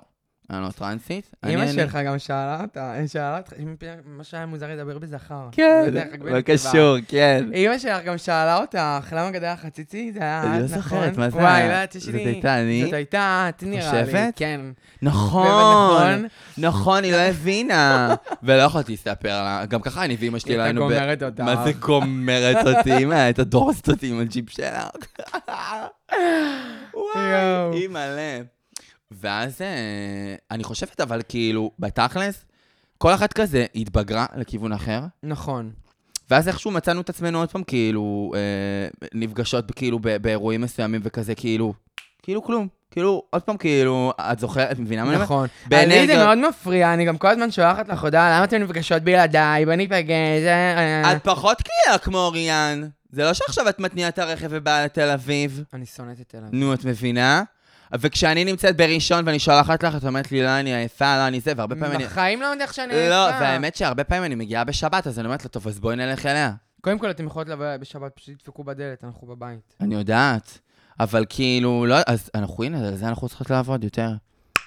אני לא טרנסית. אמא שלך גם שאלה אותה, היא שאלה אותך, מה שהיה מוזר לדבר בזכר. כן, לא. קשור, כן. אמא שלך גם שאלה אותך, למה גדל לך ציצי? זה היה אני לא את, נכון? זוכרת, מה זה וואי, היה? לא יודעת, יש זאת. הייתה אני? זאת הייתה את, נראה לי. חושבת? כן. נכון, נכון. נכון, היא לא הבינה. ולא יכולתי לספר לה, גם ככה אני ואימא שלי היא הייתה. גומרת אותך. מה זה גומרת אותי? אמא, הייתה דורסת אותי עם הג'יפ שלך. וואי, יואו. אימא'לה. ואז אה, אני חושבת, אבל כאילו, בתכלס, כל אחת כזה התבגרה לכיוון אחר, נכון. ואז איכשהו מצאנו את עצמנו עוד פעם, כאילו, אה, נפגשות כאילו באירועים מסוימים וכזה, כאילו, כאילו כלום. כאילו, עוד פעם, כאילו, את זוכרת, את מבינה מה אני אומר? נכון. לי זה מאוד מפריע, אני גם כל הזמן שולחת לך הודעה, למה אתן נפגשות בלעדיי? בוא ניפגש. אה, אה." את פחות קליעה כמו אוריאן. זה לא שעכשיו את מתניעה את הרכב ובאה לתל אביב. אני שונאת את תל אביב. נו, את מבינה? וכשאני נמצאת בראשון ואני שולחת לך, את אומרת לי, לא, אני עייפה, לא, אני זה, והרבה פעמים אני... בחיים לא יודעת איך שאני לא, עייפה. והאמת שהרבה פעמים אני מגיעה בשבת, אז אני אומרת לה, טוב, אז בואי נלך אליה. קודם כל, אתם יכולות לבוא בשבת, פשוט תדפקו בדלת, אנחנו בבית. אני יודעת. אבל כאילו, לא, אז אנחנו, הנה, על זה אנחנו צריכות לעבוד יותר.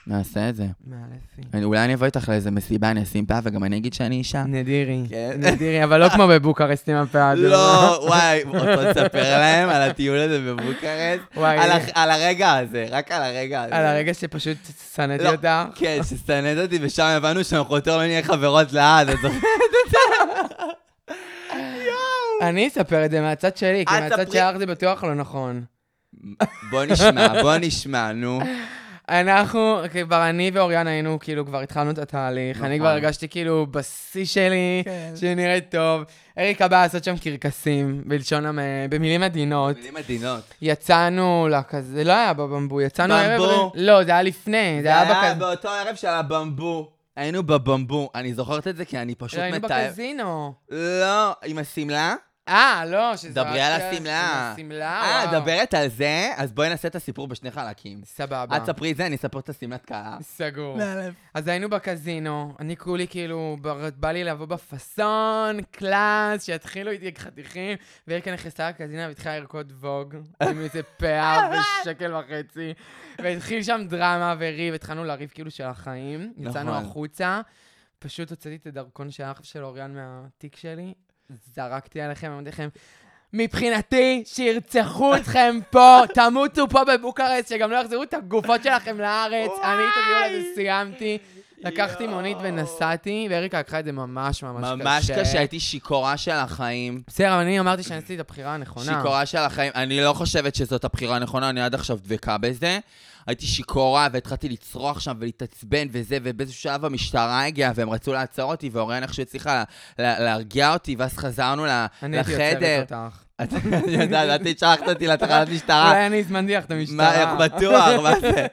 נעשה את זה. מאלפי. אני, אולי אני אבוא איתך לאיזה מסיבה, אני אשים פאה, וגם אני אגיד שאני אישה. נדירי. כן. נדירי, אבל לא כמו בבוקרסט עם הפאה. לא, וואי, רוצה לספר להם על הטיול הזה בבוקרשט? וואי. על הרגע הזה, רק על הרגע הזה. על הרגע שפשוט שנאתי לא. אותה. כן, ששנאת אותי, ושם הבנו שאנחנו יותר לא נהיה חברות לעד, את זוכרת? אני אספר את זה מהצד שלי, כי את מהצד שלך זה בטוח לא נכון. בוא נשמע, בוא נשמע, נו. אנחנו, כבר אני ואוריאן היינו, כאילו, כבר התחלנו את התהליך. אני נכון. כבר הרגשתי כאילו בשיא שלי, כן. טוב. אריקה באה לעשות שם קרקסים, בלשון, המ- במילים עדינות. מילים עדינות. יצאנו לכזה, זה לא היה בבמבו, יצאנו הערב... במבו? לא, זה היה לפני, זה זה היה היה בכזה... באותו ערב של הבמבו. היינו בבמבו. אני זוכרת את זה כי אני פשוט היינו מתאר... בקזינו. לא, עם השמלה? אה, לא, שזה... דברי על השמלה. השמלה, אה. דברת על זה? אז בואי נעשה את הסיפור בשני חלקים. סבבה. את ספרי זה, אני אספר את השמלת קהל. סגור. אז היינו בקזינו, אני כולי כאילו, בא לי לבוא בפאסון, קלאס, שיתחילו איתי חתיכים, ואריקה נכנסה לקזינו והתחילה לרקוד ווג, עם איזה פאה ושקל וחצי, והתחיל שם דרמה וריב, התחלנו לריב כאילו של החיים, יצאנו נכון. החוצה, פשוט הוצאתי את הדרכון של האח של אוריאן מהתיק שלי, זרקתי עליכם, אמרתי לכם, מבחינתי, שירצחו אתכם פה, תמותו פה בבוקרסט, שגם לא יחזירו את הגופות שלכם לארץ. אני את הדיון הזה סיימתי. לקחתי מונית ונסעתי, ואריקה לקחה את זה ממש ממש קשה. ממש קשה, הייתי שיכורה של החיים. בסדר, אבל אני אמרתי שאני עשיתי את הבחירה הנכונה. שיכורה של החיים. אני לא חושבת שזאת הבחירה הנכונה, אני עד עכשיו דבקה בזה. הייתי שיכורה והתחלתי לצרוח שם ולהתעצבן וזה, ובאיזשהו שלב המשטרה הגיעה והם רצו לעצור אותי, ואוריאן איכשהו הצליחה לה- לה- להרגיע אותי, ואז חזרנו ל- אני הייתי לחדר. עוצרת אותך. את יודעת, את שלחת אותי לתחנת משטרה. אולי אני הזמנתי לך את מה, המשטרה. בטוח, מה זה?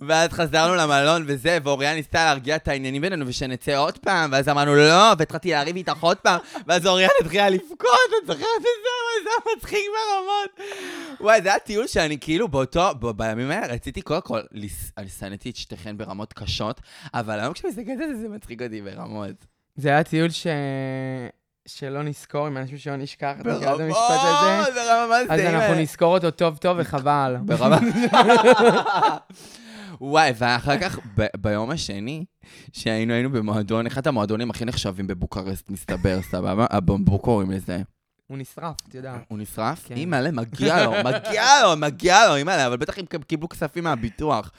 ואז חזרנו למלון וזה, ואוריאן ניסתה להרגיע את העניינים בינינו, ושנצא עוד פעם, ואז אמרנו לא, והתחלתי להריב איתך עוד פעם, ואז אוריאן התחילה לבכות, את זוכרת את זה? זה מצחיק ברמות. וואי, זה היה טיול שאני כאילו באותו, בימים האלה רציתי קודם כל, אני שנאתי את שתיכן ברמות קשות, אבל היום כשאני מסתכלת על זה, זה מצחיק אותי ברמות. זה היה טיול ש... שלא נזכור, עם אנשים שלא נשכח, אתה מכיר את המשפט הזה? ברמה מה זה? אז אנחנו נזכור אותו טוב טוב וחבל. ברמה... וואי, ואחר כך, ב- ביום השני, שהיינו היינו במועדון, אחד המועדונים הכי נחשבים בבוקרשט, מסתבר, סבבה? הבומבו קוראים לזה. הוא נשרף, אתה יודע. הוא נשרף? כן. אימא'לה, מגיע לו, מגיע לו, מגיע לו, אימא'לה, אבל בטח הם קיבלו כספים מהביטוח.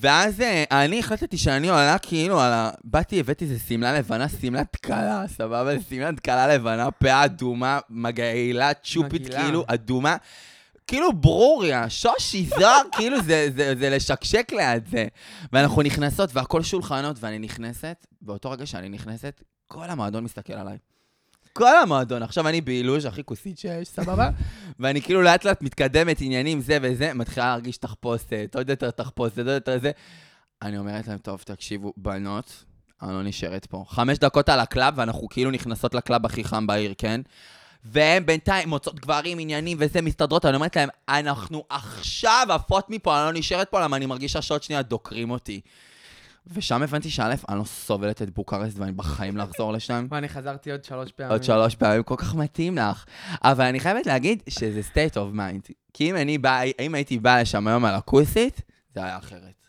ואז אה, אני החלטתי שאני עולה כאילו על ה... באתי, הבאתי איזה שמלה לבנה, שמלת כלה, סבבה? שמלת כלה לבנה, פאה אדומה, מגעילה, צ'ופית מגעילה. כאילו אדומה. כאילו ברוריה, שושי זוהר, כאילו זה, זה, זה לשקשק ליד זה. ואנחנו נכנסות, והכל שולחנות, ואני נכנסת, באותו רגע שאני נכנסת, כל המועדון מסתכל עליי. כל המועדון. עכשיו אני באילוז' הכי כוסית שיש, סבבה? ואני כאילו לאט לאט מתקדמת, עניינים, זה וזה, מתחילה להרגיש תחפושת, עוד יותר תחפושת, עוד יותר זה. אני אומרת להם, טוב, תקשיבו, בנות, אני לא נשארת פה. חמש דקות על הקלאב, ואנחנו כאילו נכנסות לקלאב הכי חם בעיר, כן? והן בינתיים מוצאות גברים, עניינים וזה, מסתדרות, אני אומרת להם, אנחנו עכשיו עפות מפה, אני לא נשארת פה, למה אני מרגישה שעוד שנייה דוקרים אותי. ושם הבנתי שא', אני לא סובלת את בוקרשט ואני בחיים לחזור לשם. ואני חזרתי עוד שלוש פעמים. עוד שלוש פעמים, כל כך מתאים לך. אבל אני חייבת להגיד שזה state of mind. כי אם אני בא, אם הייתי באה לשם היום על הכוסית, זה היה אחרת.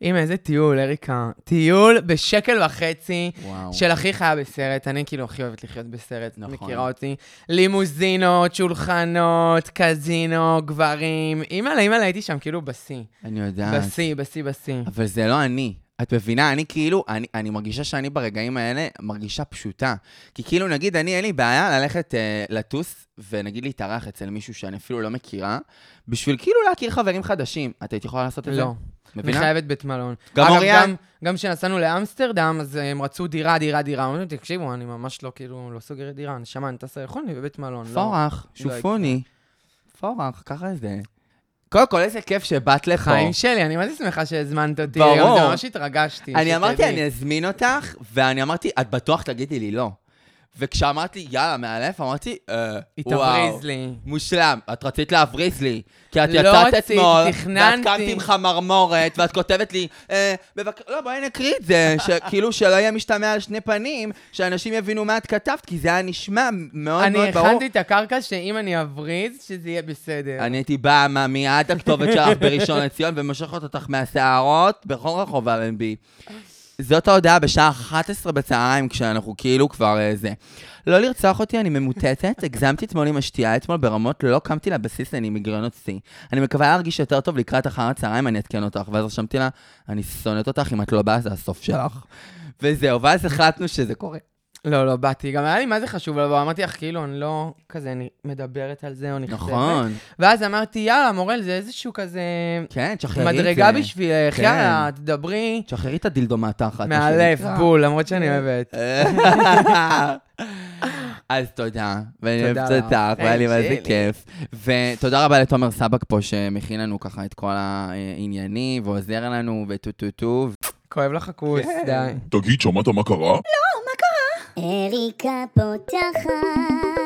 עם איזה טיול, אריקה. טיול בשקל וחצי. וואו. של הכי חיה בסרט, אני כאילו הכי אוהבת לחיות בסרט, נכון. מכירה אותי. לימוזינות, שולחנות, קזינו, גברים. אימא'לה, אימא'לה, הייתי שם כאילו בשיא. אני יודעת. בשיא, בשיא, בשיא. אבל זה לא אני. את מבינה? אני כאילו, אני, אני מרגישה שאני ברגעים האלה מרגישה פשוטה. כי כאילו, נגיד, אני, אין לי בעיה ללכת אה, לטוס, ונגיד להתארח אצל מישהו שאני אפילו לא מכירה, בשביל כאילו להכיר חברים חדשים. את היית יכולה לעשות את זה? לא. אני מבינה? חייבת בית מלון. גם אוריאן? גם- כשנסענו לאמסטרדם, אז הם רצו דירה, דירה, דירה. אמרנו, תקשיבו, אני ממש לא, כאילו, לא סוגרת דירה. נשמה, אני טסה יכול לי בבית מלון. לא. פורח, לא שופוני. פורח, ככה זה. קודם כל, איזה כיף שבאת לפה. חיים שלי, אני זה שמחה שהזמנת אותי. ברור. ממש התרגשתי. אני אמרתי. אני אזמין אותך, ואני אמרתי, את בטוח תגידי לי לא. וכשאמרת לי, יאללה, מאלף, אמרתי, אה, היא. תבריז לי. מושלם, את רצית להבריז לי. כי את לא יצאת רציתי, אתמול, ואת תכננתי. קמת עם חמרמורת, ואת כותבת לי, אה, בבק... לא, בואי נקריא את זה, כאילו שלא יהיה משתמע על שני פנים, שאנשים יבינו מה את כתבת, כי זה היה נשמע מאוד אני מאוד ברור. הכנתי את הקרקע שאם אני אבריז, שזה יהיה בסדר. אני הייתי באה מה- מיד הכתובת שלך בראשון לציון ומשכת אותך מהשערות בכל רחוב אלנבי. זאת ההודעה בשעה 11 בצהריים, כשאנחנו כאילו כבר אה, זה. לא לרצוח אותי, אני ממוטטת, הגזמתי אתמול עם השתייה אתמול ברמות, לא קמתי לבסיס, אני מגרנות שיא. אני מקווה להרגיש יותר טוב לקראת אחר הצהריים, אני אעדכן אותך. ואז רשמתי לה, אני שונאת אותך, אם את לא באה, זה הסוף שלך. וזהו, ואז החלטנו שזה קורה. לא, לא, באתי. גם היה לי מה זה חשוב לבוא, אמרתי לך, כאילו, אני לא כזה אני מדברת על זה או נכתבת. נכון. ואז אמרתי, יאללה, מורל, זה איזשהו כזה... כן, תשחררי את זה. מדרגה בשבילך, כן. יאללה, תדברי. תשחררי את הדילדו מהתחת. מה מהלב, שנקרא. בול, למרות שאני אוהבת. אז תודה, ואני תודה אוהבת. אותך, והיה לי מה זה שלי. כיף. ותודה רבה לתומר סבק פה, שמכין לנו ככה את כל העניינים, ועוזר לנו, וטו טו טו. כואב לך הכוס, כן. די. תגיד, שמעת מה קרה? אריקה פותחת